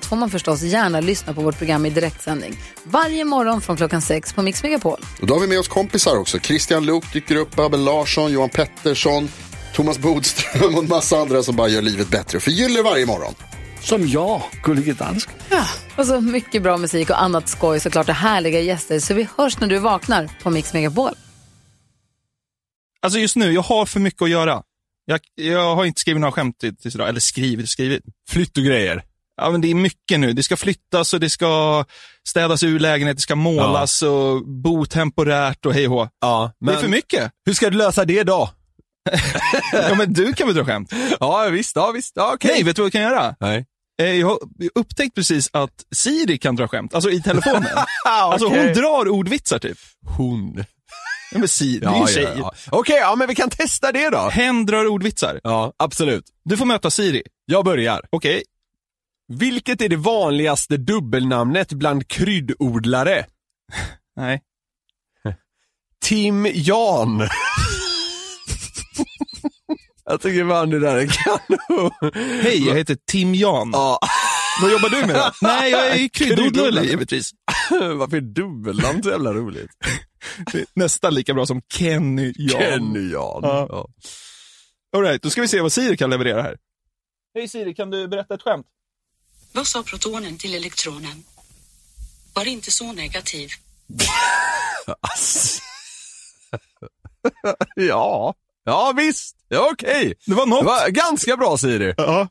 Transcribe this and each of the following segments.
allt får man förstås gärna lyssna på vårt program i direktsändning. Varje morgon från klockan sex på Mix Megapol. Och då har vi med oss kompisar också. Christian Luuk dyker upp, Abel Larsson, Johan Pettersson, Thomas Bodström och en massa andra som bara gör livet bättre. Förgyller varje morgon. Som jag, Gullige Dansken. Och så mycket bra musik och annat skoj såklart och härliga gäster. Så vi hörs när du vaknar på Mix Megapol. Alltså just nu, jag har för mycket att göra. Jag, jag har inte skrivit några skämt tills idag. Eller skrivit skrivit. Flytt och grejer. Ja, men det är mycket nu. Det ska flyttas och det ska städas ur lägenhet, det ska målas och bo temporärt och hej och. Ja, Det är för mycket. Hur ska du lösa det då? Ja, men du kan väl dra skämt? Ja, visst, ja, visst, ja, okej. Nej, vet du vad du kan göra? Nej. Eh, Jag har upptäckt precis att Siri kan dra skämt, alltså i telefonen. Alltså hon drar ordvitsar typ. Hon. Ja, men Siri, det är Ja, en tjej. ja, ja. Okej, ja, men vi kan testa det då. Hen drar ordvitsar. Ja, absolut. Du får möta Siri. Jag börjar. Okej. Vilket är det vanligaste dubbelnamnet bland kryddodlare? Nej. Tim Jan. Jag tycker fan det där är kanon. Hej, jag heter Tim Jan. Ja, Vad jobbar du med då? Nej, jag är kryddodlare givetvis. varför är dubbelnamn så jävla roligt? Nästan lika bra som Kenny Jan. Kenny Jan. Ja. Ja. All right, då ska vi se vad Siri kan leverera här. Hej Siri, kan du berätta ett skämt? Vad sa protonen till elektronen? Var inte så negativ. Ja. ja, visst. Ja, okej. Det var något. Det var ganska bra Siri. Ja.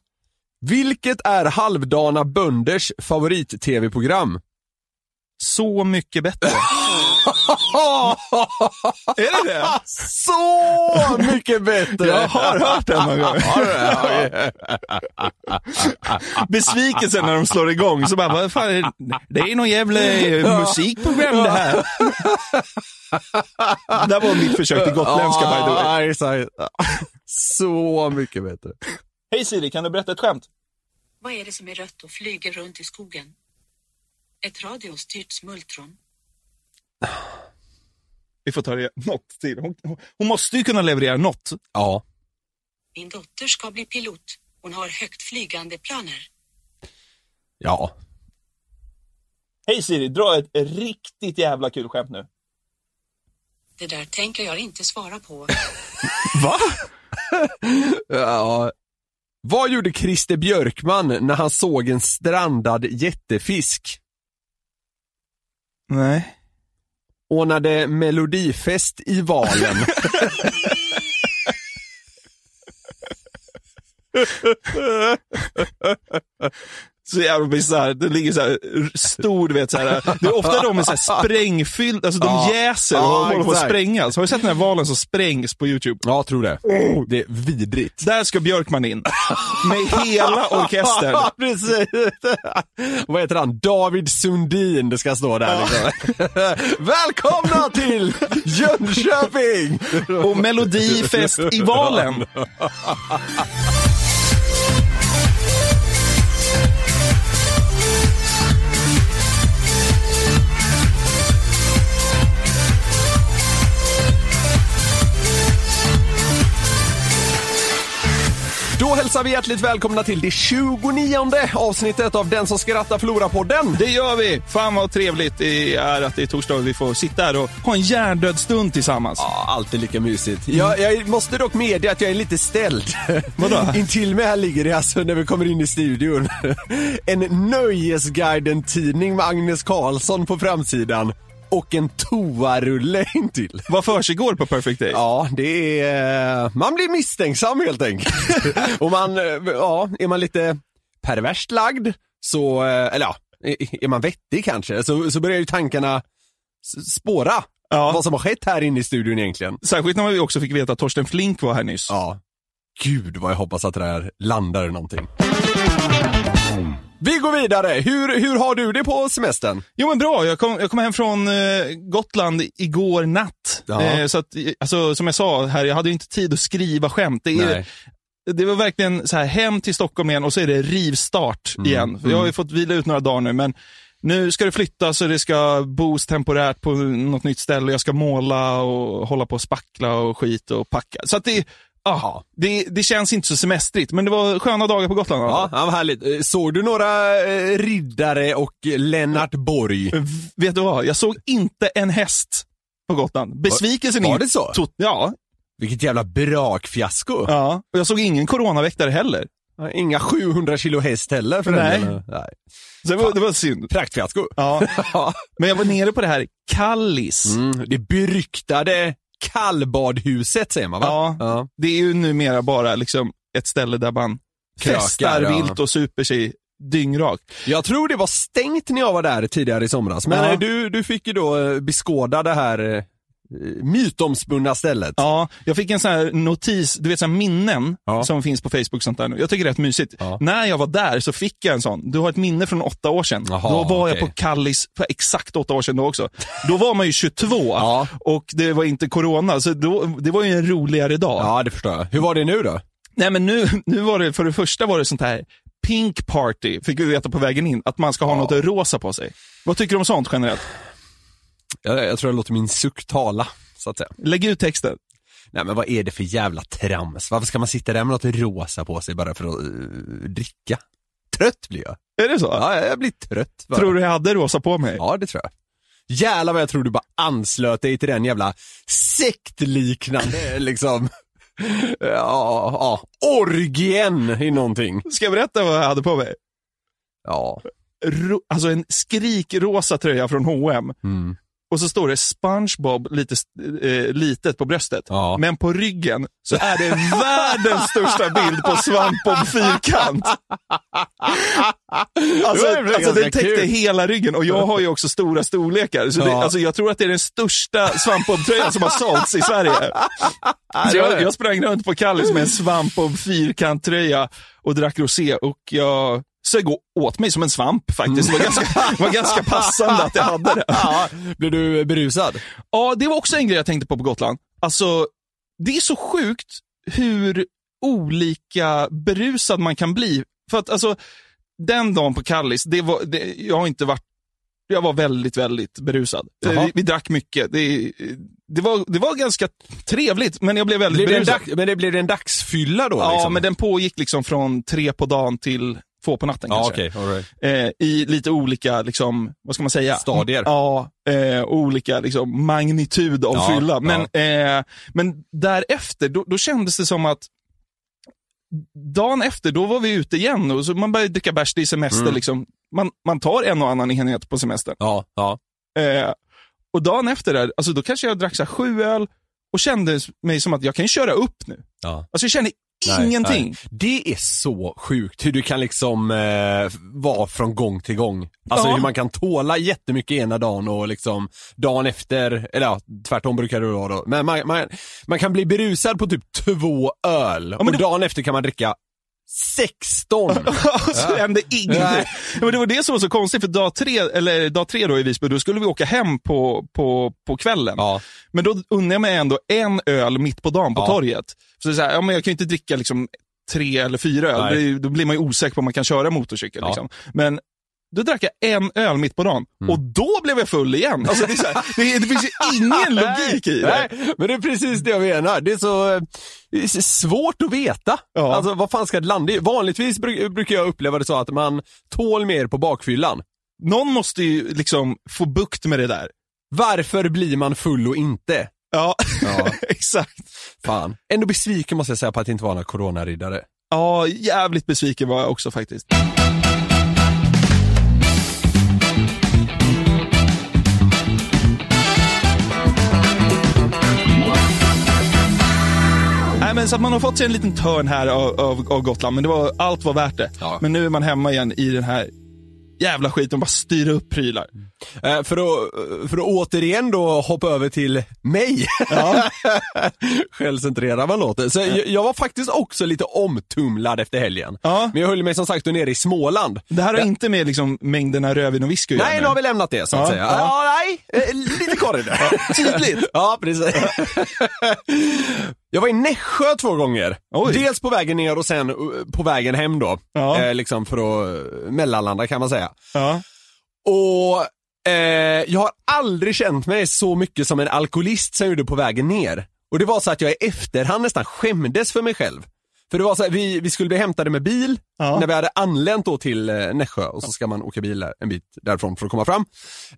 Vilket är halvdana bönders favorit-tv-program? Så mycket bättre. är det det? Så mycket bättre! Jag har hört den någon gång. Det? Besvikelsen när de slår igång, så bara, vad fan, är det- det är någon jävla eh, musikprogram det här. Det var mitt försök till gotländska by the way. Så mycket bättre. Hej Siri, kan du berätta ett skämt? Vad är det som är rött och flyger runt i skogen? Ett radiostyrt smultron. Vi får ta det något till. Hon, hon måste ju kunna leverera något. Ja. Min dotter ska bli pilot. Hon har högt flygande planer. Ja. Hej Siri, dra ett riktigt jävla kul skämt nu. Det där tänker jag inte svara på. Va? ja. Vad gjorde Christer Björkman när han såg en strandad jättefisk? Nej. Ordnade melodifest i valen. Så jävla bisarrt. Det ligger så här stor, du vet så här. Det är ofta de är så här sprängfylld, alltså de Ja. jäser och Ja, håller på att sprängas. Har du sett den här valen som sprängs på YouTube? ja, tror det. Det är vidrigt. Där ska Björkman in. Med hela orkestern. Precis. Vad heter han? David Sundin, det ska stå där liksom. Välkomna till Jönköping! Och melodifest i valen. hälsar vi hjärtligt välkomna till det 29 avsnittet av Den som skrattar förlorar-podden. Det gör vi! Fan vad trevligt det är att det är torsdag och vi får sitta här och ha en hjärndöd stund tillsammans. Ja, alltid lika mysigt. Jag, jag måste dock medge att jag är lite ställd. Vadå? Intill mig här ligger det alltså, när vi kommer in i studion, en Nöjesguiden-tidning med Agnes Karlsson på framsidan och en toarulle intill. Vad försiggår på Perfect Day? Ja, det är... Man blir misstänksam helt enkelt. och man, eh, ja, är man lite perverst lagd så, eh, eller ja, är man vettig kanske, så, så börjar ju tankarna spåra. Ja. Vad som har skett här inne i studion egentligen. Särskilt när vi också fick veta att Torsten Flink var här nyss. Ja. Gud vad jag hoppas att det där landar någonting. Vi går vidare. Hur, hur har du det på semestern? Jo men bra, jag kom, jag kom hem från eh, Gotland igår natt. Eh, så att, eh, alltså, som jag sa här, jag hade inte tid att skriva skämt. Det, är, det var verkligen så här, hem till Stockholm igen och så är det rivstart Mm. igen. För jag har ju fått vila ut några dagar nu, men nu ska det flyttas och det ska bos temporärt på något nytt ställe. Jag ska måla och hålla på och spackla och skit och packa. Så att det, aha, det, det känns inte så semestrigt, men det var sköna dagar på Gotland. Ja, ja vad härligt. Eh, Såg du några eh, riddare och Lennart Borg? V- Vet du vad? Jag såg inte en häst på Gotland. Besvikelsen Var är det så? ja, Vilket jävla brakfiasko. ja. Och jag såg ingen coronaväktare heller. Inga 700 kilo häst heller för Nej. den. Nej. Så det var, det var synd. Praktfiasko. Ja. Men jag var nere på det här Kallis. Mm, det beryktade kallbadhuset säger man va? Ja. ja. Det är ju numera bara liksom ett ställe där man Krökar, festar ja. vilt och super sig dyngrakt. Jag tror det var stängt när jag var där tidigare i somras, men Ja. eh, du, du fick ju då eh, beskåda det här eh, mytomspunna stället. Ja, jag fick en sån här notis, du vet så minnen Ja. som finns på Facebook sånt där nu. Jag tycker det är rätt mysigt. Ja. När jag var där så fick jag en sån. Du har ett minne från åtta år sedan. Jaha, då var jag okej. på Kallis för exakt åtta år sedan då också. Då var man ju 22 Ja. och det var inte corona, så då, det var ju en roligare dag. Ja, det förstår jag. Hur var det nu då? Nej men nu, nu var det, för det första var det sånt här pink party, fick vi veta på vägen in, att man ska ha något rosa på sig. Vad tycker du om sånt generellt? Jag, jag tror jag låter min suck tala, så att säga. Lägg ut texten. Nej men vad är det för jävla trams? Varför ska man sitta där med något rosa på sig bara för att uh, dricka? Trött blir jag. Är det så? Ja, jag blir trött. bara. Tror du jag hade rosa på mig? Ja, det tror jag. Jävlar vad jag tror du bara anslöt dig till den jävla sektliknande liksom, ja, ja, orgien i någonting. Ska jag berätta vad jag hade på mig? Ja. Ro, alltså en skrikrosa tröja från H&M Mm. Och så står det SpongeBob lite, eh, litet på bröstet. Ja. Men på ryggen så är det världens största bild på Svampbob fyrkant. Alltså, Det alltså den täckte kul. hela ryggen och jag har ju också stora storlekar. Så det, Ja. alltså, jag tror att det är den största Svampbob-tröjan som har sålts i Sverige. Så jag, jag sprang runt på Kallis med en Svampbob fyrkanttröja och drack rosé och jag sög åt mig som en svamp faktiskt. Det var ganska, var ganska passande att jag hade det. Ja, blev du berusad? Ja, det var också en grej jag tänkte på på Gotland. Alltså, det är så sjukt hur olika berusad man kan bli. För att alltså, den dagen på Kallis, det var, det, jag har inte varit, jag var väldigt, väldigt berusad. Eh, Vi, vi drack mycket. Det, det, var, det var ganska trevligt, men jag blev väldigt Blev berusad. dag, men det blev en dagsfylla då? Ja, liksom? men den pågick liksom från tre på dagen till två på natten Ja, kanske. all right. Eh, I lite olika, liksom, vad ska man säga? Stadier. Ja, eh, olika liksom, magnitud av Ja, fylla. Men, eh, men därefter, då, då kändes det som att dagen efter, då var vi ute igen och så man började dricka bärs, det är semester. Mm. Liksom. Man, man tar en och annan enhet på semestern. Ja, ja. Eh, och dagen efter, där, alltså, då kanske jag drack så sju öl och kände mig som att jag kan köra upp nu. ja. Alltså jag kände Nej, ingenting. nej. Det är så sjukt hur du kan liksom eh, vara från gång till gång. Alltså Ja. hur man kan tåla jättemycket ena dagen och liksom dagen efter, eller ja, tvärtom brukar det vara då. Men man, man, man kan bli berusad på typ två öl men och det- dagen efter kan man dricka 16. och så hände ingenting. Men det var det som var så konstigt, för dag tre, eller dag tre då i Visby, då skulle vi åka hem på, på, på kvällen. ja. Men då unnar jag mig ändå en öl mitt på dagen på Ja. torget. Så det är så här, ja, men jag kan ju inte dricka liksom tre eller fyra öl. Det då blir man ju osäker på om man kan köra motorcykel. Ja. Liksom. Men då drack jag en öl mitt på dagen Mm. och då blev jag full igen. Alltså, det, här, det, det finns ju ingen logik i det. Nej, men det är precis det jag menar. Det är så, det är så svårt att veta. Ja. Alltså vad fan ska det landa i? Vanligtvis bru- brukar jag uppleva det så att man tål mer på bakfyllan. Någon måste ju liksom få bukt med det där. Varför blir man full och inte? Ja, Ja. exakt. Fan. Ändå besviken måste jag säga på att det inte var några coronariddare. Ja, jävligt besviken var jag också faktiskt. Nej, men så man har fått sig en liten törn här av, av, av Gotland, men det var, allt var värt det. Ja. Men nu är man hemma igen i den här jävla skit och bara styra upp prylar. Eh, för, att, för att återigen då hoppa över till mig. Ja. Självcentrerad man låter. Så jag, jag var faktiskt också lite omtumlad efter helgen. Ja. Men jag höll mig som sagt då nere i Småland. Det här har inte med liksom mängderna rödvin och whisky Nej, nu har vi lämnat det så att Ja, säga. ja. Ja, nej, eh, lite kvar i det. Tydligt. Ja, precis. jag var i Nässjö två gånger. Oj. Dels på vägen ner och sen eh, på vägen hem då. Ja. Eh, liksom för att eh, mellanlanda kan man säga. Ja. Och eh, jag har aldrig känt mig så mycket som en alkoholist som jag gjorde på vägen ner. Och det var så att jag i efterhand nästan skämdes för mig själv. För det var så här, vi, vi skulle bli hämtade med bil Ja. när vi hade anlänt då till eh, Nässjö och så ska man åka bil där, en bit därifrån för att komma fram.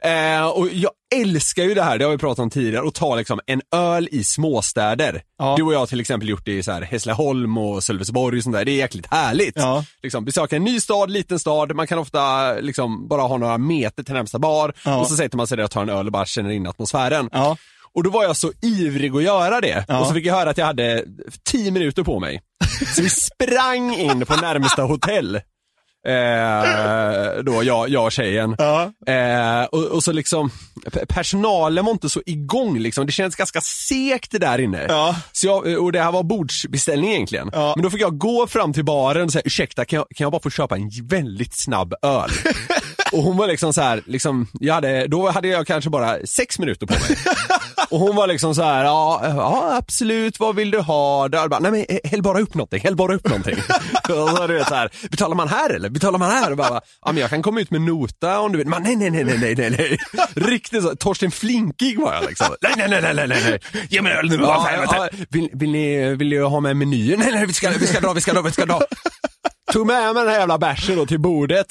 Eh, och jag älskar ju det här, det har vi pratat om tidigare, att ta liksom en öl i småstäder. Ja. Du och jag har till exempel gjort det i så här Hässleholm och Sölvesborg och sånt där, det är jäkligt härligt. Ja. Liksom, besöka en ny stad, liten stad, man kan ofta liksom bara ha några meter till närmsta bar Ja. och så sätter man sig där och tar en öl och bara känner in atmosfären. Och då var jag så ivrig att göra det. Ja. Och så fick jag höra att jag hade 10 minuter på mig. Så vi sprang in på närmsta hotell. Eh, då jag, jag och tjejen. Ja. Eh, och, och så liksom, pe- personalen var inte så igång liksom. Det kändes ganska segt där inne. Ja. Så jag, och det här var bordsbeställning egentligen. Ja. Men då fick jag gå fram till baren och säga, ursäkta kan jag, kan jag bara få köpa en väldigt snabb öl? och hon var liksom så här, liksom, jag hade, då hade jag kanske bara sex minuter på mig. Och hon var liksom så här, ja, ja absolut, vad vill du ha? Där, bara, Nej men eh, häll bara upp någonting, häll bara upp någonting. och så du vet så här, betalar man här eller? Betalar man här? Och bara, ja men jag kan komma ut med nota om du vill. Men nej nej nej nej nej nej nej. Riktigt så, Torsten Flinkig var jag liksom. Nej nej nej nej nej nej. Ge mig öl nu, Ja, ja, vill, vill, ni, vill ni ha med menyer? Nej nej vi ska, vi ska dra, vi ska dra, vi ska dra. Tog med mig den här jävla bärsen då till bordet.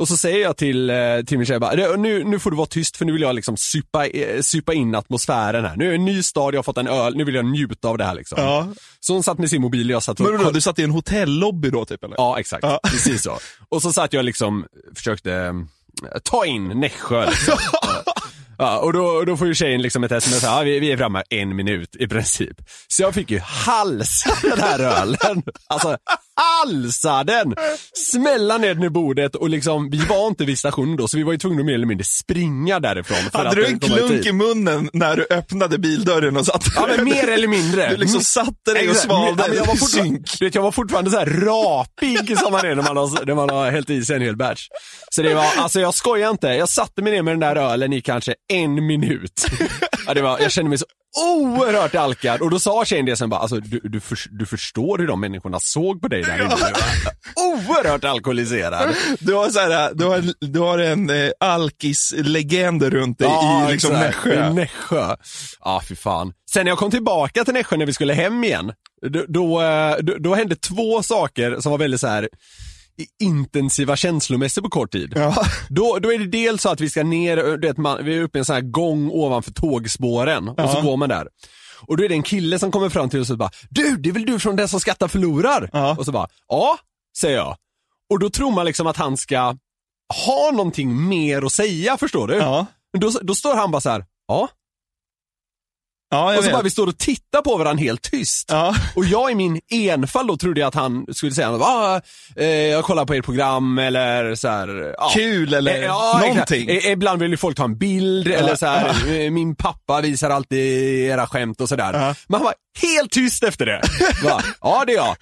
Och så säger jag till, eh, till min tjej bara, "Det- nu, nu får du vara tyst för nu vill jag liksom supa, eh, supa in atmosfären här. Nu är det en ny stad, jag har fått en öl, nu vill jag njuta av det här liksom. Ja. Så hon satt med sin mobil och jag satt och Men vadå, du satt i en hotellobby då typ eller? Ja, exakt. Ja. Precis så. Och så satt jag liksom, försökte eh, ta in Nässjö liksom. Ja, och då, då får ju tjejen liksom ett sms, ja, vi, vi är framme en minut i princip. Så jag fick ju halsa den här ölen. Alltså halsa den! Smälla ner den i bordet och liksom, vi var inte vid stationen då så vi var ju tvungna att mer eller mindre springa därifrån. För Hade att du en klunk i munnen när du öppnade bildörren och satt Ja men mer eller mindre. Du liksom satte dig och svalde Ja, jag, var synk. du vet, jag var fortfarande så här rapig som man är när man har, när man har hällt i sig en hel batch. Så det var, alltså jag skojar inte, jag satte mig ner med den där ölen i kanske en minut. Ja, det var, jag kände mig så oerhört alkad och då sa tjejen det sen bara, alltså du, du, för, du förstår hur de människorna såg på dig där inne. Oerhört alkoholiserad. Du har, så här, du har, du har en eh, alkis-legend runt dig i liksom exakt. Nässjö. I Nässjö. Ja, fy fan. Sen när jag kom tillbaka till Nässjö när vi skulle hem igen, då, då, eh, då, då hände två saker som var väldigt så här intensiva känslomässigt på kort tid. Ja. Då, då är det dels så att vi ska ner, du vet, man, vi är uppe i en sån här gång ovanför tågspåren och så går man där. Och då är det en kille som kommer fram till oss och bara Du, det är väl du från Den som skattar förlorar? Ja. Och så bara, ja, säger jag. Och då tror man liksom att han ska ha någonting mer att säga, förstår du? Ja. Men då, då står han bara så här, ja. Ja, Och så vet. bara vi står och tittar på varandra helt tyst. Ja. Och jag i min enfald då trodde jag att han skulle säga ah, eh, jag kollar på ert program eller så här, ja. Kul eller Eh, ja, någonting. exakt. Eh, Ibland vill ju folk ta en bild eller så här, eh, min pappa visar alltid era skämt och sådär. Men han var helt tyst efter det. Va? Ja, det är jag.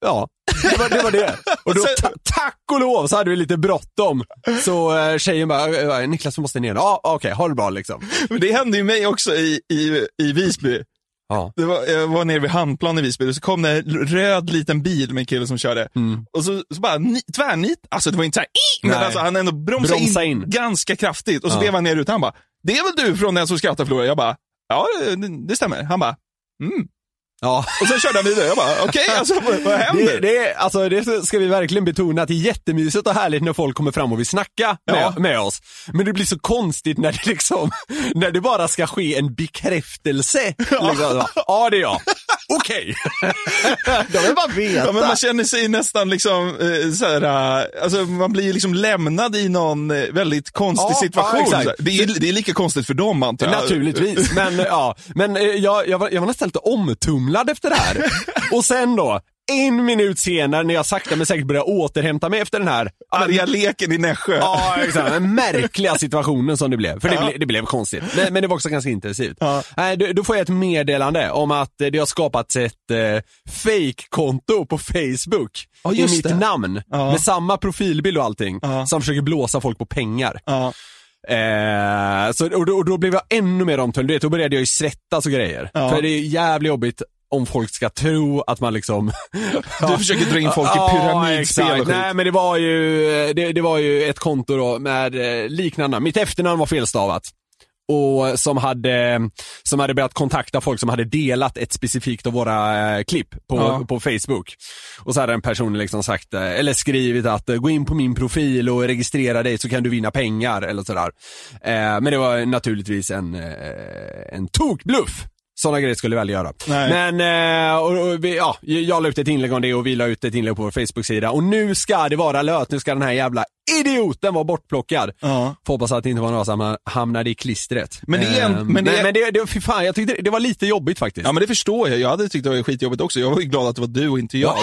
Ja, det var det. Var det. Och då, ta, tack och lov så hade vi lite bråttom. Så eh, tjejen bara, eh, Niklas du måste ner. Ja, okej, ha det bra liksom. Men det hände ju mig också i, i, i Visby. Ja. Det var, jag var nere vid Hamnplan i Visby och så kom det en röd liten bil med en kille som körde. Och så, så bara ni, tvärnit, alltså det var inte såhär men alltså, han ändå bromsade Bromsa in, in. ganska kraftigt och så Ja. blev han ner ut. Han bara, det är väl du från den som skrattar förlorar? Jag bara, ja det, det stämmer. Han bara, mm. Ja. Och sen körde han vidare. Jag bara, okej alltså vad, händer? Det, det, alltså, det ska vi verkligen betona att det är jättemysigt och härligt när folk kommer fram och vill snacka med, Ja. med oss. Men det blir så konstigt när det liksom, när det bara ska ske en bekräftelse. Liksom, ja, det är jag. Okej. De vill bara veta. Ja, men man känner sig nästan liksom, eh, såhär, eh, alltså man blir liksom lämnad i någon eh, väldigt konstig Ja, situation. ja, så här. det, är, det är lika konstigt för dem antar jag. Naturligtvis, men ja, men jag, jag, var, jag var nästan lite omtumlad efter det här. Och sen då, en minut senare när jag sakta men säkert börjar återhämta mig efter den här Arga leken i Nässjö. Ja, exakt. Den märkliga situationen som det blev. För det, ble, det blev konstigt. Men, men det var också ganska intensivt. Ja. Nej, då, då får jag ett meddelande om att eh, det har skapats ett eh, fake-konto på Facebook Ja, i mitt det. namn. Ja. Med samma profilbild och allting. Som försöker blåsa folk på pengar. Eh, så, och, då, och då blev jag ännu mer vet, Då började jag ju svettas och grejer. Ja. För det är jävligt jobbigt om folk ska tro att man liksom... Du försöker dra in folk i pyramidspel och. Nej men det var ju, det, det var ju ett konto då med eh, liknande, mitt efternamn var felstavat. Och som hade, som hade börjat kontakta folk som hade delat ett specifikt av våra eh, klipp på, Ja. på Facebook. Och så hade en person liksom sagt, eh, eller skrivit att gå in på min profil och registrera dig så kan du vinna pengar eller sådär. Men det var naturligtvis en, en tokbluff. Sådana grejer skulle vi aldrig göra. Nej. Men, eh, och, och, vi, ja, jag la ut ett inlägg om det och vi la ut ett inlägg på vår Facebook-sida och nu ska det vara löst, nu ska den här jävla idioten vara bortplockad. Får hoppas att det inte var några som hamnade i klistret. Men det är Ehm, men det är- men det, det, fan, jag tyckte det, det var lite jobbigt faktiskt. Ja men det förstår jag, jag hade tyckt det var skitjobbigt också. Jag var ju glad att det var du och inte jag.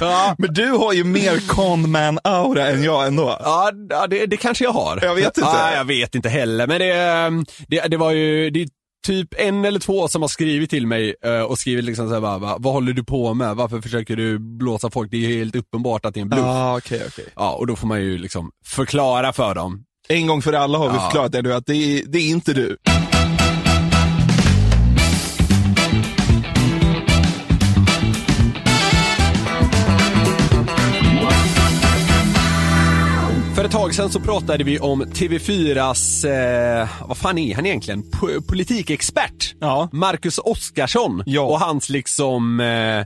ja, men du har ju mer conman-aura än jag ändå. ja det, det kanske jag har. Jag vet inte. Ja, jag vet inte heller, men det, ehm, det, det var ju, det typ en eller två som har skrivit till mig eh, och skrivit liksom såhär, va, vad håller du på med? Varför försöker du blåsa folk? Det är ju helt uppenbart att det är en bluff. Ja, okej, okej. Ja, och då får man ju liksom förklara för dem. En gång för alla har vi Ja. förklarat det nu att det är, det är inte du. För ett tag sedan så pratade vi om TV4s, eh, vad fan är han egentligen? Po- politikexpert. Ja. Marcus Oskarsson. Ja. Och hans liksom eh,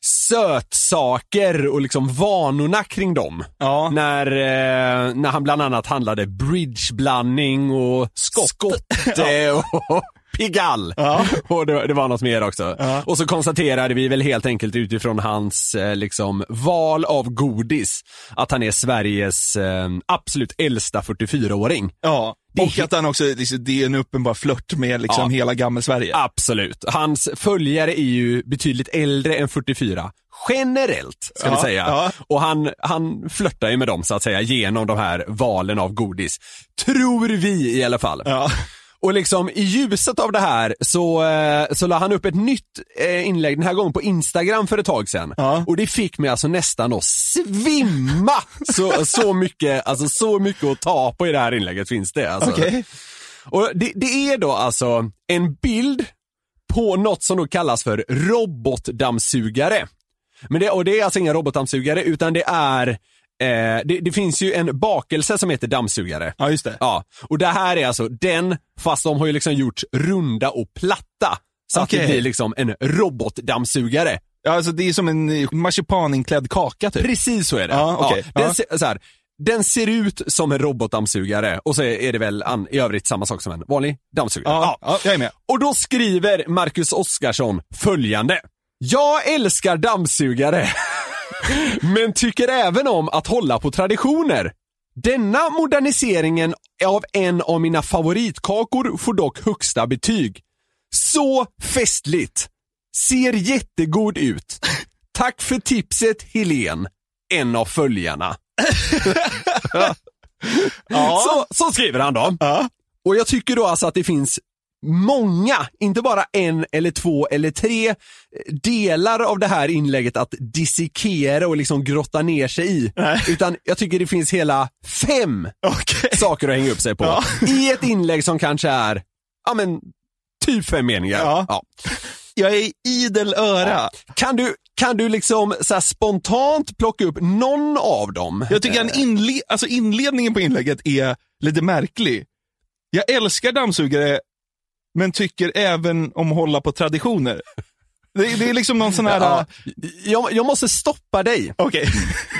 sötsaker och liksom vanorna kring dem. Ja. När, eh, när han bland annat handlade bridgeblandning och skotte och Pigalle. Och det, det var något mer också. Ja. Och så konstaterade vi väl helt enkelt utifrån hans eh, liksom val av godis att han är Sveriges eh, absolut äldsta 44-åring. Ja, och att han också, liksom, det är en uppenbar flört med liksom Ja. hela gammel-Sverige. Absolut. Hans följare är ju betydligt äldre än 44. Generellt, ska Ja, vi säga. ja. Och han, han flörtar ju med dem så att säga genom de här valen av godis. Tror vi i alla fall. Och liksom i ljuset av det här så, eh, så la han upp ett nytt eh, inlägg den här gången på Instagram för ett tag sedan. Ja. Och det fick mig alltså nästan att svimma! Så, så, mycket, alltså, så mycket att ta på i det här inlägget finns det. Alltså. Okej. Och det, det är då alltså en bild på något som då kallas för robotdammsugare. Men det, och det är alltså inga robotdammsugare utan det är, eh, det, det finns ju en bakelse som heter dammsugare. Ja, just det. Ja, och det här är alltså den, fast de har ju liksom gjort runda och platta. Så att det blir liksom en robotdammsugare. Ja, alltså det är som en eh, marsipaninklädd kaka typ. Precis så är det. Ja, okej. den, Ja. ser, så här, den ser ut som en robotdammsugare och så är det väl an, i övrigt samma sak som en vanlig dammsugare. Ja, ja, jag är med. Och då skriver Marcus Oskarsson följande. Jag älskar dammsugare, men tycker även om att hålla på traditioner. Denna moderniseringen av en av mina favoritkakor får dock högsta betyg. Så festligt! Ser jättegod ut. Tack för tipset Helen, en av följarna. så, så skriver han då. Ja. Och jag tycker då alltså att det finns många, inte bara en eller två eller tre eh, delar av det här inlägget att dissekera och liksom grotta ner sig i. Nej. Utan jag tycker det finns hela fem Okej. saker att hänga upp sig på. Ja. I ett inlägg som kanske är, ja men, typ fem meningar. Ja. Jag är idel öra. Kan du, kan du liksom så spontant plocka upp någon av dem? Jag tycker en inle- alltså inledningen på inlägget är lite märklig. Jag älskar dammsugare, men tycker även om att hålla på traditioner. Det, det är liksom någon sån här... Ja, jag, jag måste stoppa dig. Okej.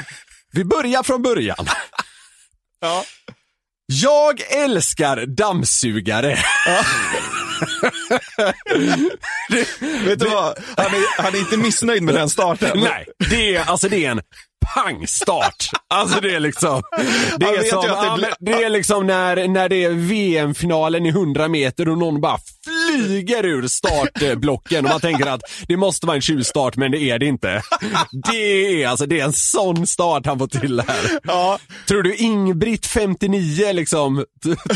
Vi börjar från början. Ja. Jag älskar dammsugare. Vet du vad? Han är, han är inte missnöjd med den starten. Nej, det är, alltså det är en pangstart. Alltså det är liksom, det är, som, det är liksom när, när det är VM-finalen i 100 meter och någon bara flyger ur startblocken och man tänker att det måste vara en tjuvstart men det är det inte. Det är alltså, det är en sån start han får till här. Ja. Tror du Ingbritt 59 liksom,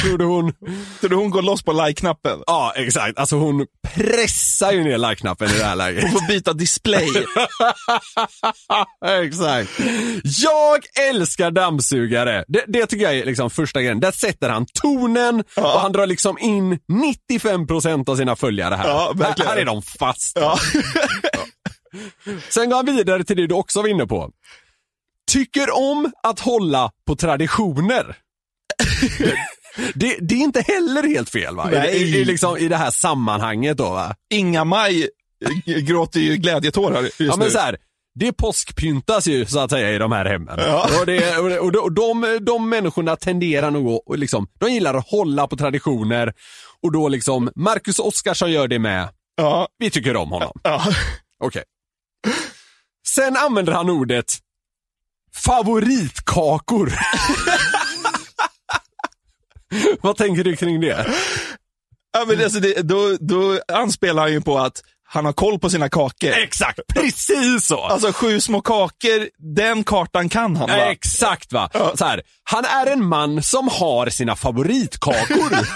tror du hon, Så då hon går loss på like-knappen. ja exakt, alltså hon pressar ju ner like-knappen i det här läget. Hon får byta display. Exakt. Jag älskar dammsugare. Det, det tycker jag är liksom första grejen. Där sätter han tonen och han drar liksom in 95% av sina följare här. Ja, verkligen. Här är de fast. Ja. Sen går han vidare till det du också var inne på. Tycker om att hålla på traditioner. Det, det är inte heller helt fel va? Nej. i, i, liksom, I det här sammanhanget då va? Inga-Maj eh, gråter ju glädjetårar just Ja men nu. så här, det påskpyntas ju så att säga i de här hemmen. Ja. Och, det, och, de, och de, de människorna tenderar nog att, och liksom, de gillar att hålla på traditioner. Och då liksom, Marcus Oskarsson gör det med. Ja. Vi tycker om honom. Ja. Okej. Sen använder han ordet favoritkakor. Vad tänker du kring det? Ja, men alltså det, då, då anspelar han ju på att han har koll på sina kakor. Exakt, precis så! Alltså sju små kakor, den kartan kan han va? Exakt va. Så här, han är en man som har sina favoritkakor.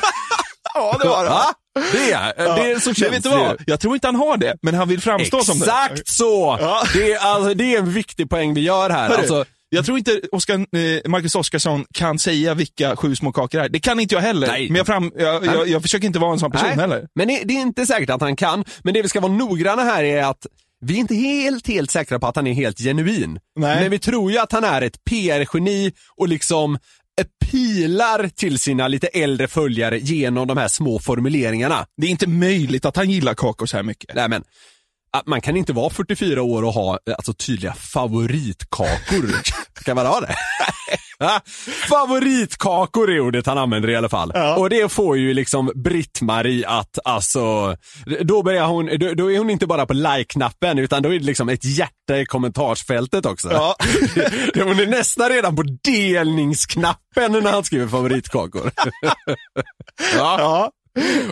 Ja, det var det. Va? Det är, det är så känns vet du det. vad? Jag tror inte han har det, men han vill framstå som det. Exakt så! Ja. Det, är, alltså, det är en viktig poäng vi gör här. Hörru, Alltså, jag tror inte Oscar, eh, Marcus Oskarsson kan säga vilka sju små kakor är. Det kan inte jag heller. Nej. Men jag, fram, jag, jag, jag försöker inte vara en sån person nej, heller. Men det, det är inte säkert att han kan. Men det vi ska vara noggranna här är att vi är inte helt, helt säkra på att han är helt genuin. Nej. Men vi tror ju att han är ett PR-geni och liksom pilar till sina lite äldre följare genom de här små formuleringarna. Det är inte möjligt att han gillar kakor så här mycket. Nej men, att man kan inte vara 44 år och ha alltså, tydliga favoritkakor. kan man ha det? Ja, favoritkakor är ordet han använder i alla fall. Och det får ju liksom Britt-Marie att alltså, då börjar hon, då, då är hon inte bara på like-knappen utan då är det liksom ett hjärta i kommentarsfältet också. Ja. hon är nästan redan på delningsknappen när han skriver favoritkakor. ja. Ja.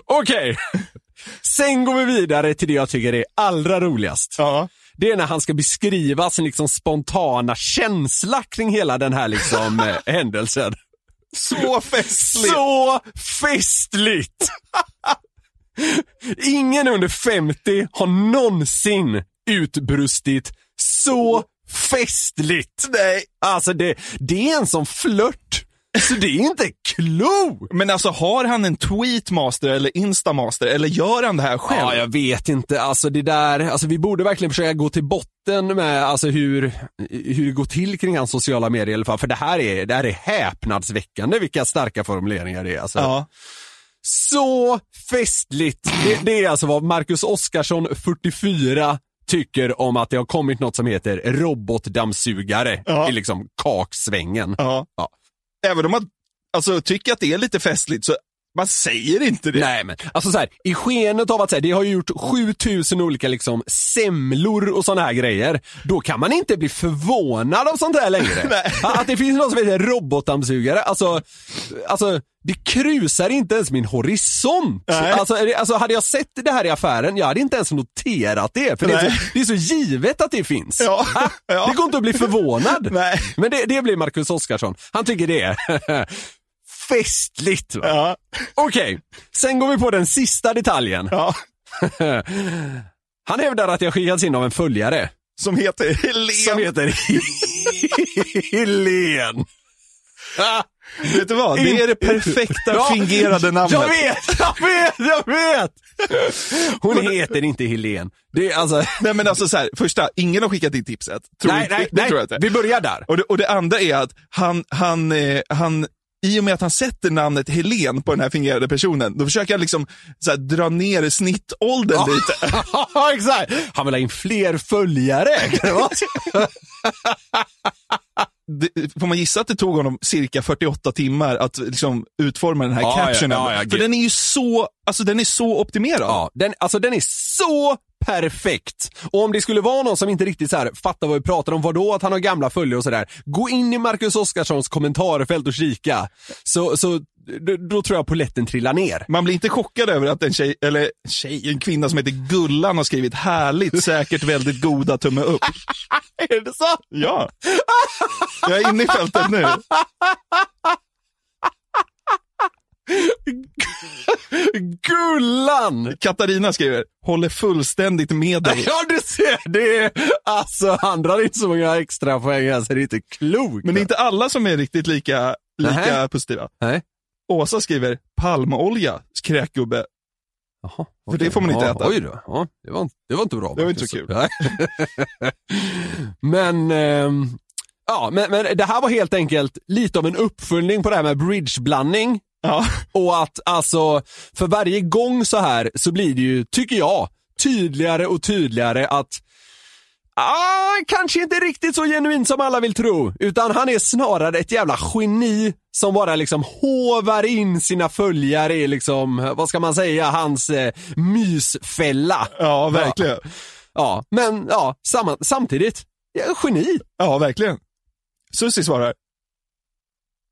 Okej. Sen går vi vidare till det jag tycker är allra roligast. Ja. Det är när han ska beskriva sin liksom spontana känsla kring hela den här liksom eh, händelsen. Så festligt. Så festligt! Ingen under 50 har någonsin utbrustit så festligt. Nej. Alltså det, det är en sån flört, så det är inte klo. Men alltså har han en tweetmaster eller instamaster eller gör han det här själv? Ja, jag vet inte. Alltså det där, alltså vi borde verkligen försöka gå till botten med alltså hur, hur det går till kring hans sociala medier i alla fall. För det här är, det här är häpnadsväckande vilka starka formuleringar det är. Alltså. Ja. Så festligt! Det, det är alltså vad Marcus Oskarsson, 44, tycker om att det har kommit något som heter robotdammsugare Ja. i liksom kaksvängen. Ja. Ja. Även om man alltså, tycker att det är lite festligt så man säger inte det. Nej men, alltså så här, i skenet av att här, det har ju gjort 7000 olika liksom semlor och sådana här grejer. Då kan man inte bli förvånad av sånt här längre. Att det finns något som heter robotdammsugare, alltså, alltså det krusar inte ens min horisont. Alltså, alltså hade jag sett det här i affären, jag hade inte ens noterat det. För det är, så, det är så givet att det finns. Ja. Ha? Ja. Det går inte att bli förvånad. Nej. Men det, det blir Marcus Oskarsson. Han tycker det festligt. Va? Ja. Okej, sen går vi på den sista detaljen. Ja. Han hävdar att jag skickats in av en följare Som heter Helene. som heter Helen. Vet du vad? Det är det perfekta Ja, fingerade namnet. Jag vet, jag vet, jag vet! Hon heter inte Helen. Det är alltså... Nej men alltså så här, första, ingen har skickat in tipset. Tror nej, inte, nej, det nej. tror jag inte. Vi börjar där. Och det, och det andra är att han, han, eh, han, i och med att han sätter namnet Helen på den här fingerade personen, då försöker han liksom här, dra ner snittåldern lite. Ja, exakt. Han vill ha in fler följare. Det får man gissa att det tog honom cirka 48 timmar att liksom utforma den här Ja, captionen? ja, ja, För den är ju så, alltså den är så optimerad. Ja, den, alltså den är så perfekt. Och om det skulle vara någon som inte riktigt så här fattar vad vi pratar om, vadå att han har gamla följare och sådär. Gå in i Marcus Oskarssons kommentarfält och kika. Så, så då, då tror jag poletten trillar ner. Man blir inte chockad över att en tjej, eller tjej, en kvinna som heter Gullan har skrivit härligt, säkert väldigt goda tumme upp. Är det så? Ja. Jag är inne i fältet nu. Gullan! Katarina skriver, håller fullständigt med dig. Ja du ser, det är, alltså han drar inte så många extra poäng alltså, det är inte klokt. Men det är inte alla som är riktigt lika, lika Nähä. positiva. Nej. Åsa skriver, palmolja, skräkgubbe. Jaha, För det får man inte ja, äta. Oj då, ja, det, var, inte- det var inte bra. Det var inte så kul. Men, ehm, ja, men, men det här var helt enkelt lite av en uppföljning på det här med bridgeblandning. Ja. Och att alltså, för varje gång så här så blir det ju, tycker jag, tydligare och tydligare att Ah, kanske inte riktigt så genuint som alla vill tro, utan han är snarare ett jävla geni som bara liksom hovar in sina följare i liksom, vad ska man säga, hans eh, mysfälla. Ja, verkligen. Ja, men ja, samtidigt, ja, geni. Ja, verkligen. Susie svarar,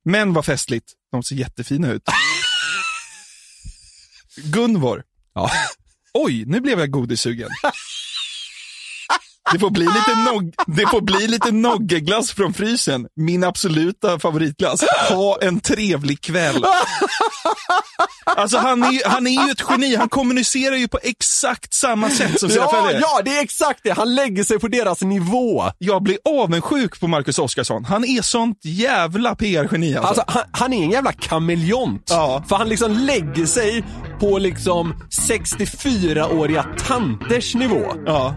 men vad festligt, de ser jättefina ut. Gunvor, Ja. oj, nu blev jag godissugen. Det får bli lite, nog, det får bli lite noggeglass från frysen. Min absoluta favoritglass. Ha en trevlig kväll. Alltså han är, ju- han är ju ett geni. Han kommunicerar ju på exakt samma sätt som sina Ja, följare. ja, det är exakt det. Han lägger sig på deras nivå. Jag blir avundsjuk på Marcus Oskarsson. Han är sånt jävla PR-geni alltså. Alltså, han, han är en jävla kameleont. Ja. För han liksom lägger sig på liksom 64-åriga tanters nivå. Ja,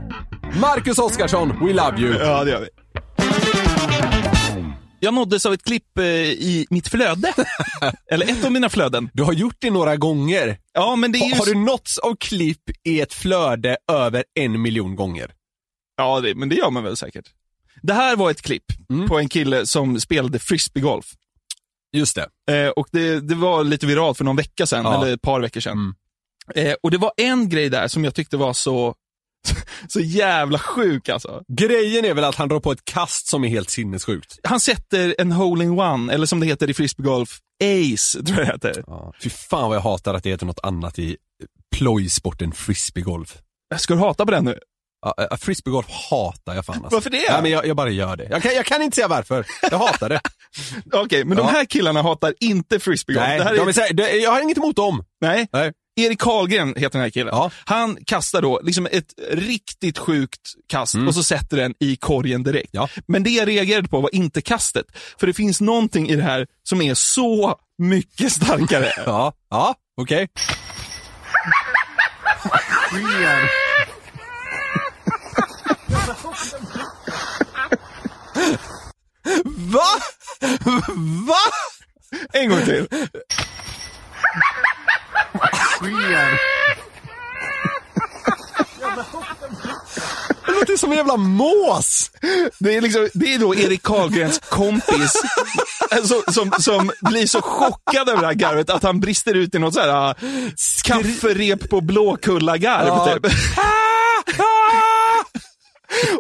Marcus Oskarsson, we love you. ja det gör vi. Jag nåddes av ett klipp eh, i mitt flöde. Eller ett av mina flöden. Du har gjort det några gånger. Ja, men det är ju... Ha, har du nåtts av klipp i ett flöde över en miljon gånger? Ja, det, men det gör man väl säkert. Det här var ett klipp på en kille som spelade frisbeegolf. Just det. Eh, och det, det var lite viralt för någon vecka sedan, Ja. eller ett par veckor sedan. Eh, och det var en grej där som jag tyckte var så, så jävla sjuk alltså. Grejen är väl att han drar på ett kast som är helt sinnessjukt. Han sätter en hole-in-one, eller som det heter i frisbeegolf, ace, tror jag det heter. Ja. Fy fan vad jag hatar att det heter något annat i plojsporten frisbeegolf. Ska du hata på den nu? Ja, äh, frisbeegolf hatar jag fan alltså. Varför det? Ja, men jag, jag bara gör det. Jag kan, jag kan inte säga varför. Jag hatar det. Okej, men de Ja. här killarna hatar inte frisbeegolf. Nej, de är, är, jag har inget emot dem. nej. Nej. Erik Karlgren heter den här killen. Ja. Han kastar då liksom ett riktigt sjukt kast och så sätter den i korgen direkt. Ja. Men det jag reagerade på var inte kastet. För det finns någonting i det här som är så mycket starkare. Ja, ja, okej. Va? Va? En gång till. Det låter som en jävla mås. Det är, liksom, det är då Erik Karlgrens kompis som, som, som blir så chockad över det här garvet att han brister ut i något så här uh, kafferep på Blåkulla-garv. Ja. Typ.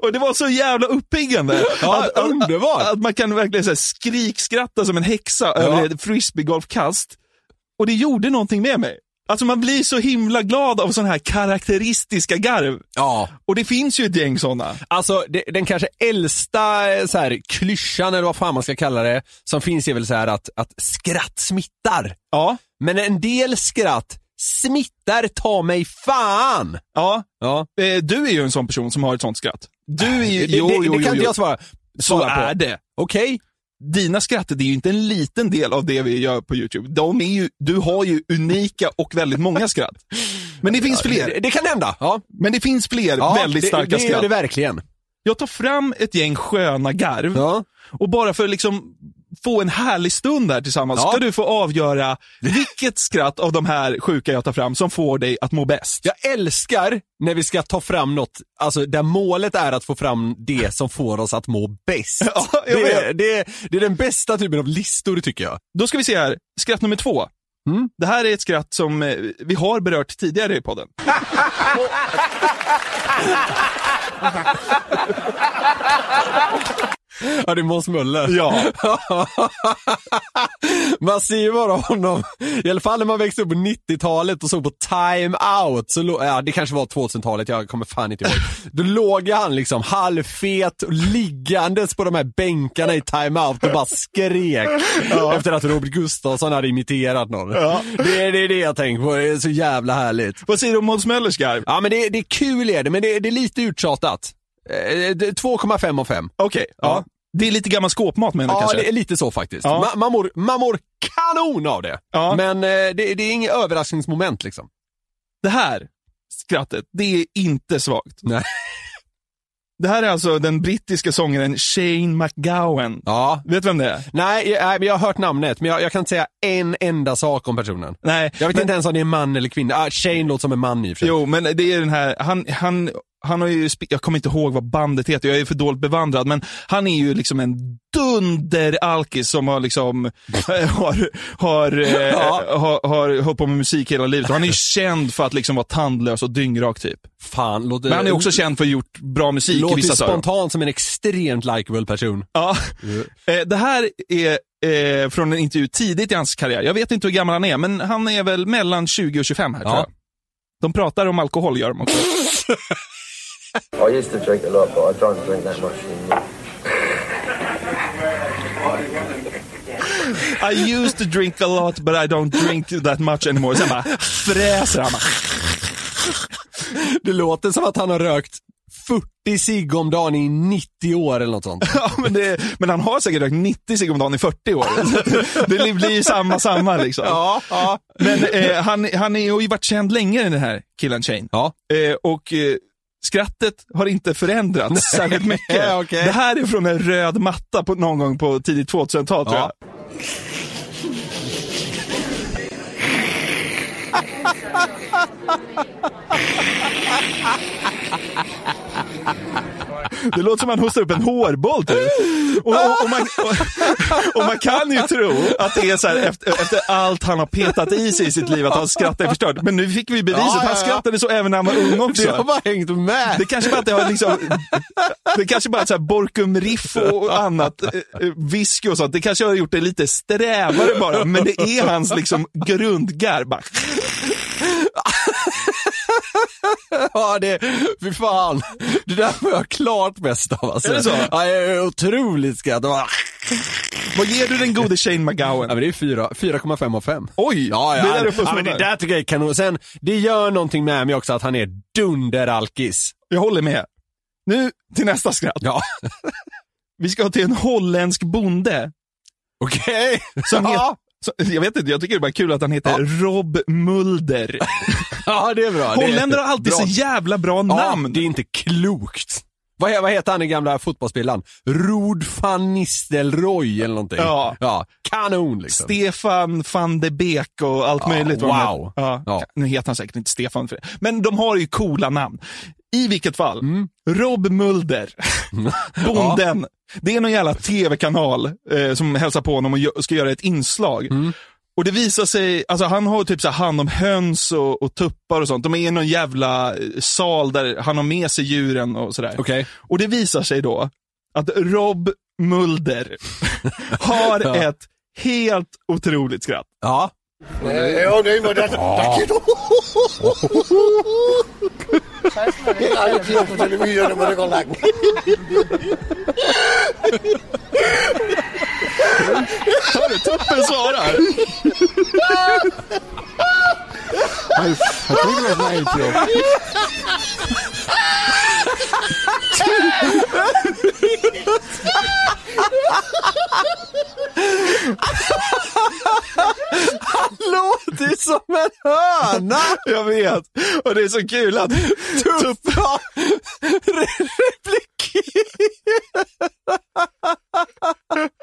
Och det var så jävla uppiggande. Ja, att, att, underbart. att man kan verkligen så här, skrikskratta som en häxa över ett frisbeegolfkast. Och det gjorde någonting med mig. Alltså man blir så himla glad av sådana här karaktäristiska garv. Ja. Och det finns ju ett gäng sådana. Alltså det, den kanske äldsta eh, så här, klyschan eller vad fan man ska kalla det, som finns är väl så här att, att skratt smittar. Ja, Men en del skratt smittar ta mig fan. ja. Ja. Eh, Du är ju en sån person som har ett sånt skratt. Du är ju, det, jo, det, det kan inte jag svara, Så på. är det. Okej. Dina skratt, det är ju inte en liten del av det vi gör på YouTube. De är ju, du har ju unika och väldigt många skratt. Men det finns Det, fler. det kan hända. Ja. Men det finns fler ja väldigt det, starka det gör skratt. det verkligen. Jag tar fram ett gäng sköna garv Ja. och bara för liksom få en härlig stund där tillsammans Ja. ska du få avgöra vilket skratt av de här sjuka jag tar fram som får dig att må bäst. Jag älskar när vi ska ta fram något, alltså där målet är att få fram det som får oss att må bäst. Ja, jag det, är, det, är, det är den bästa typen av listor tycker jag. Då ska vi se här, skratt nummer två. Det här är ett skratt som eh, vi har berört tidigare i podden. Ja, det är Måns Möller. Ja. man ser ju bara honom, i alla fall när man växte upp på 90-talet och såg på Time Out, så ja det kanske var 2000-talet, jag kommer fan inte ihåg. Då låg han liksom halvfet och liggandes på de här bänkarna i Time Out och bara skrek efter att Robert Gustafsson hade imiterat någon. Det, är, det är det jag tänker på, det är så jävla härligt. Vad säger du om Måns Möllers garv? Ja men det, det är kul är det, men det, det är lite uttjatat. Eh, det- 2,5 av 5. Okej, ja. Det är lite gammal skåpmat menar du Ja, kanske? det är lite så faktiskt. Ja. Man, man, mår, man mår kanon av det. Ja. Men eh, det, det är inget överraskningsmoment liksom. Det här skrattet, det är inte svagt. Nej. Det här är alltså den brittiska sångaren Shane McGowan. Ja. Vet du vem det är? Nej, jag, jag har hört namnet, men jag, jag kan inte säga en enda sak om personen. Nej. Jag vet men, inte ens om det är man eller kvinna. Ah, Shane låter som en man i och för sig. Jo, men det är den här, han, han, han har ju, jag kommer inte ihåg vad bandet heter, jag är för dåligt bevandrad, men han är ju liksom en dunder-alkis som har liksom, har, har, eh, Ja. har, har hållit på med musik hela livet. Han är ju känd för att liksom vara tandlös och dyngrak typ. Fan, låter, Men han är också känd för att ha gjort bra musik i låter vissa öron. spontant som en extremt likable person. Ja. Eh, Det här är eh, från en intervju tidigt i hans karriär. Jag vet inte hur gammal han är, men han är väl mellan 20 och 25 här tror Ja. jag. De pratar om alkohol, gör de också. I used to drink a lot, but I don't drink that much anymore. I used to drink a lot, but I don't drink that much anymore. Sen bara fräser han. Det låter som att han har rökt 40 cigg om dagen i 90 år eller något sånt. Ja, men, det, men han har säkert rökt 90 cigg om dagen i 40 år. Det blir ju samma, samma liksom. Ja, ja. Men eh, han, han är, har ju varit känd länge den här killen Shane. Ja. Eh, och eh, skrattet har inte förändrats särskilt mycket. Okej. Det här är från en röd matta på, någon gång på tidigt 2000-tal tror Ja. jag. Det låter som att han hostar upp en hårboll typ. Och, och, och, man, och, och man kan ju tro att det är så här efter, efter allt han har petat i sig i sitt liv, att hans skratt är förstört. Men nu fick vi beviset, Ja, ja, han skrattade så även när han var ung också. Det har bara hängt med. Det kanske bara att det har liksom, det kanske bara är så här Borkum Riff och annat, eh, eh, whisky och sånt, det kanske har gjort det lite strävare bara, men det är hans liksom grundgarv. Ja, det, fy fan. Det där får jag klart mest av alltså. Är det så? Ja, jag är otroligt skratt. Vad ger du den gode Shane Ja, McGowan? men det är fyra- 4,5 av 5. Oj, Ja, ja, det där ja, men det där tycker jag är kanon. Sen, det gör någonting med mig också att han är dunderalkis. Jag håller med. Nu till nästa skratt. Ja, Vi ska till en holländsk bonde. okej. Som ja. heter, jag vet inte, jag tycker det är bara kul att han heter Rob Mulder. ja, det är bra. Holländare har alltid bra. så jävla bra Ja, namn. det är inte klokt. Vad, vad heter han den gamla fotbollsspelaren? Rod van Nistelrooy eller någonting. Ja. ja. Kanon liksom. Stefan van de Beek och allt Ja, möjligt. wow. Ja, Ja. Nu heter han säkert inte Stefan för det. Men de har ju coola namn. I vilket fall, Mm. Rob Mulder, bonden. Det är någon jävla tv-kanal eh, som hälsar på honom och ska göra ett inslag. Mm. Och det visar sig, alltså han har typ så här hand om höns och, och tuppar och sånt. De är i någon jävla eh, sal där han har med sig djuren och sådär. Okej. Och det visar sig då att Rob Mulder har Ja. ett helt otroligt skratt. Ja. Ja, nej, men det... Det är aldrig på televisionen, men det går långt. Hör du, tuppen svarar. Låter som en höna! Jag vet. Och det är så kul att tuppen...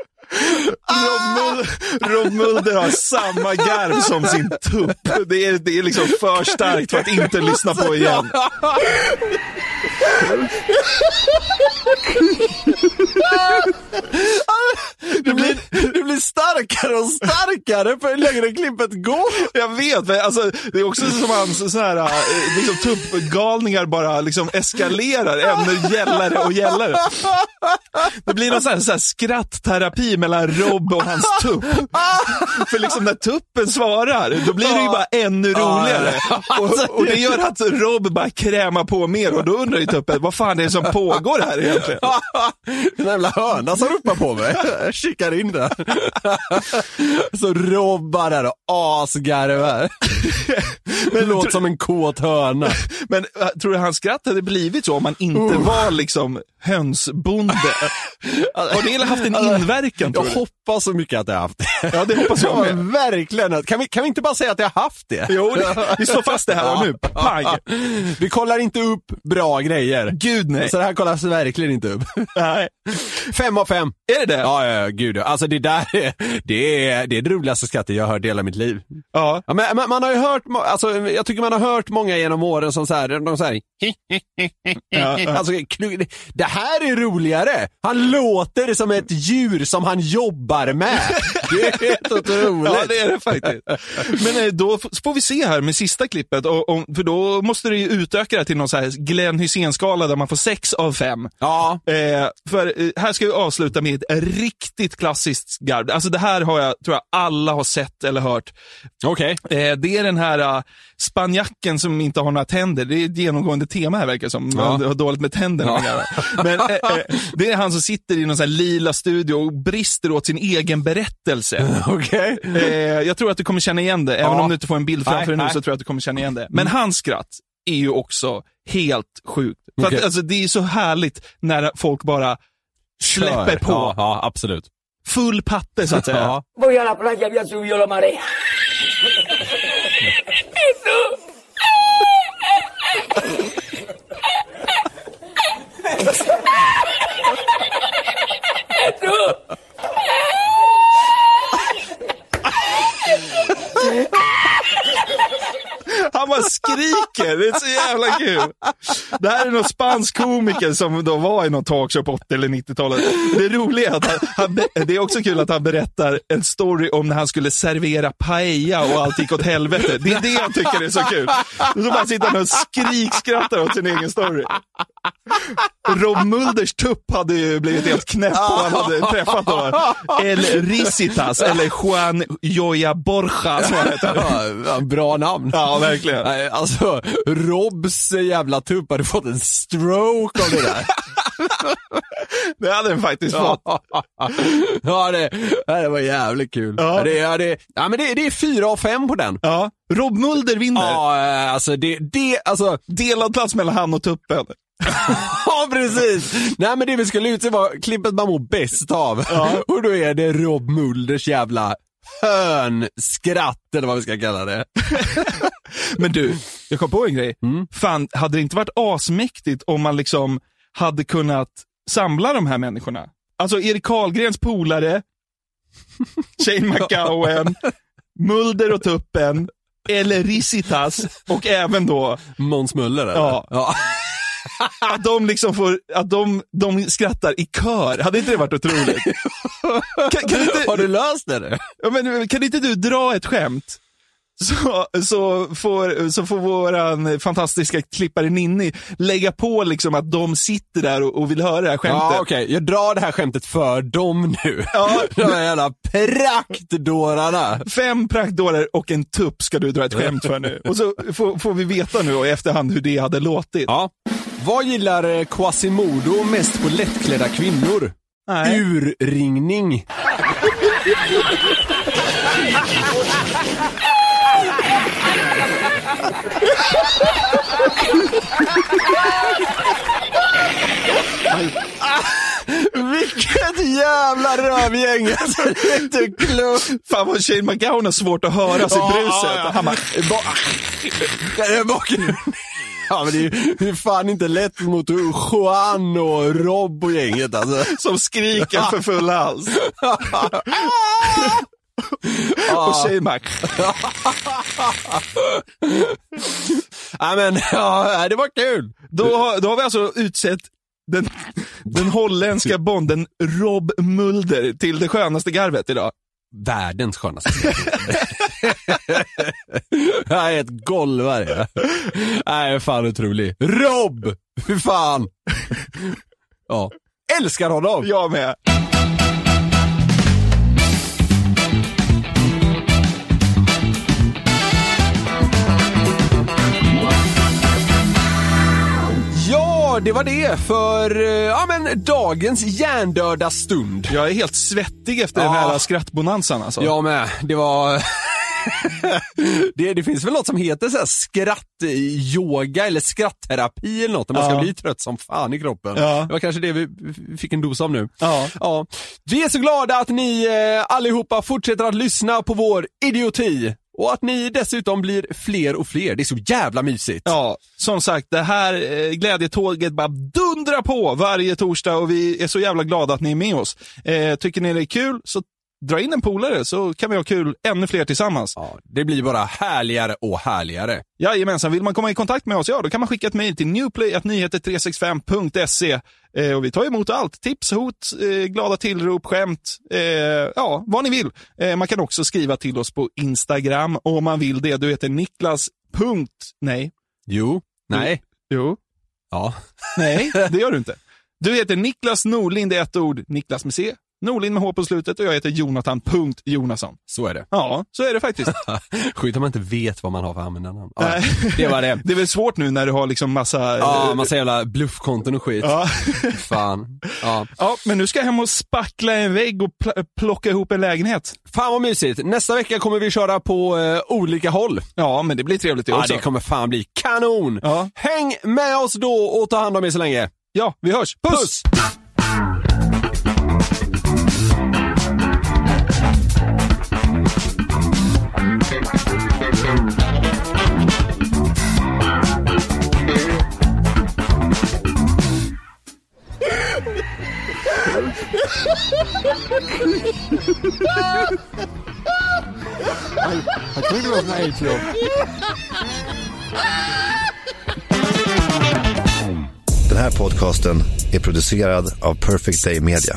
Rob, Mul- Rob Mulder har samma garv som sin tupp. Det är, det är liksom för starkt för att inte lyssna på igen. Det blir, det blir starkare och starkare för längre klippet går. Jag vet, men alltså, det är också som hans så här, eh, liksom, tuppgalningar bara liksom eskalerar ännu gällare och gällare. Det blir någon sån här, så här skrattterapi mellan Rob och hans tupp. För liksom när tuppen svarar, då blir det ju bara ännu roligare. Och, och det gör att Rob bara krämar på mer och då undrar ju tuppen, vad fan är det som pågår här egentligen? Den jävla höna som ropar på mig. Jag kikar in där. Så robbar där och asgarvar. Det låter som en kåt höna. Men äh, tror du hans skratt hade blivit så om man inte var liksom hönsbonde? Har det haft en inverkan tror Jag du? hoppas så mycket att jag har haft det. Ja, det hoppas jag Ja, med. verkligen. Kan vi, kan vi inte bara säga att jag har haft det? Jo, det, vi slår fast det här och nu. Pang! Vi kollar inte upp bra grejer. Gud nej. Så det här kollas verkligen inte upp. nej. Fem av fem. Är det det? Ja, ja, ja, gud ja. Alltså det där är det, är, det är det roligaste skrattet jag har hört i hela mitt liv. Ja. Ja, men man, man har ju hört, alltså jag tycker man har hört många genom åren som så här, de så här, Ja, ja. Alltså, det här är roligare. Han låter som ett djur som han jobbar med. Det är helt otroligt. Ja, det är det faktiskt. Men eh, då får vi se här med sista klippet, och, och, för då måste du ju utöka det till någon så här Glenn Hysén-skala där man får sex av fem. Ja, Eh, för eh, här ska vi avsluta med ett riktigt klassiskt garv. Alltså det här har jag, tror jag alla har sett eller hört. okej. Eh, det är den här uh, spanjacken som inte har några tänder. Det är ett genomgående tema här verkar som. Ja. Man har dåligt med tänderna. Ja. Men eh, eh, det är han som sitter i någon sån här lila studio och brister åt sin egen berättelse. Okej. Eh, jag tror att du kommer känna igen det. Även Ja. om du inte får en bild framför Nej, dig nu nej. så tror jag att du kommer känna igen det. Men hans skratt är ju också helt sjukt. För Okej. att, alltså, det är så härligt när folk bara släpper på. Ja, ja, absolut. Full patte så att säga. Ja. Ah! Han bara skriker, det är så jävla kul. Det här är någon spansk komiker som då var i någon talkshow på 80 eller 90-talet. Det roliga är att han, han, det är också kul att han berättar en story om när han skulle servera paella och allt gick åt helvete. Det är det jag tycker är så kul. Och så bara sitter han och skrikskrattar åt sin egen story. Rob Mulders tupp hade ju blivit helt knäpp om han hade träffat då. El Risitas, eller Juan Joya Borja som han heter. Ja, bra namn. Ja, verkligen. Nej, Alltså, Robs jävla tupp hade fått en stroke av det där. Det hade den faktiskt fått. ja, det, det var jävligt kul. Ja. Ja. Det, ja, det, ja, men det, det är fyra av fem på den. Ja, Rob Mulder vinner. Ja, eh, alltså det, det, alltså, Delad plats mellan han och tuppen. ja precis. Nej men det vi skulle utse var klippet man mår bäst av. Och då är det Rob Mulders jävla hönskratt eller vad vi ska kalla det. Men du, jag kom på en grej. Fan, hade det inte varit asmäktigt om man liksom hade kunnat samla de här människorna? Alltså Erik Karlgrens polare, Shane McGowan, Mulder och Tuppen, eller Risitas och även då Måns Möller eller? Ja. ja. Att de liksom får, att de, de skrattar i kör. Hade inte det varit otroligt? Kan, kan, inte, Har du löst det? nu? Ja, men, kan inte du dra ett skämt? Så, så, får, så får våran fantastiska klippare Ninni lägga på liksom att de sitter där och, och vill höra det här skämtet. Ja okej, jag drar det här skämtet för dem nu. Ja. De här jävla praktdårarna. Fem praktdårar och en tupp ska du dra ett skämt för nu. Och så får, får vi veta nu i efterhand hur det hade låtit. Ja. Vad gillar eh, Quasimodo mest på lättklädda kvinnor? Nej. Urringning. Vilket jävla rövgäng! Alltså, det är inte klokt. Fan vad Shane McGowan har svårt att höra sig i bruset. Han bara, bakgrunden. Ja men det är ju det är fan inte lätt mot Juan och Rob och gänget alltså. som skriker för full hals. och Shane Mac. Ja men ja, det var kul. Då har, då har vi alltså utsett den, den holländska bonden Rob Mulder till det skönaste garvet idag. världens skönaste Är ett golvare. Nej, fan otrolig. Rob! Hur fan? Ja. Älskar honom! Jag med. Ja, det var det för eh, ja, men, dagens hjärndöda stund. Jag är helt svettig efter den Ja. här skrattbonanzan alltså. Jag med. Det var... det, det finns väl något som heter så här skrattyoga eller skrattterapi eller något, när man ska Ja. bli trött som fan i kroppen. Ja. Det var kanske det vi fick en dos av nu. Ja. Ja. Vi är så glada att ni eh, allihopa fortsätter att lyssna på vår idioti. Och att ni dessutom blir fler och fler. Det är så jävla mysigt. Ja, som sagt, det här eh, glädjetåget bara dundrar på varje torsdag och vi är så jävla glada att ni är med oss. Eh, tycker ni det är kul så dra in en polare så kan vi ha kul ännu fler tillsammans. Ja, det blir bara härligare och härligare. Jajamensan, vill man komma i kontakt med oss, ja då kan man skicka ett mejl till newplay.nyheter365.se eh, och vi tar emot allt. Tips, hot, eh, glada tillrop, skämt, eh, ja vad ni vill. Eh, man kan också skriva till oss på Instagram om man vill det. Du heter Niklas. Punkt. Nej. Jo. Nej. Jo. Ja. Nej, det gör du inte. Du heter Niklas Norlind i ett ord, Niklas med C, Norlind med H på slutet och jag heter Jonathan. Punkt Jonasson. Så är det. Ja, så är det faktiskt. Sjukt om man inte vet vad man har för användarnamn. Ja, det var det. Det är väl svårt nu när du har liksom massa... Ja, massa jävla bluffkonton och skit. Ja. Fan. Ja. ja, men nu ska jag hem och spackla en vägg och pl- plocka ihop en lägenhet. Fan vad mysigt. Nästa vecka kommer vi köra på eh, olika håll. Ja, men det blir trevligt det Ja, också. det kommer fan bli kanon. Ja. Häng med oss då och ta hand om er så länge. Ja, vi hörs. Puss! Puss! Jag tror det var. Den här podcasten är producerad av Perfect Day Media.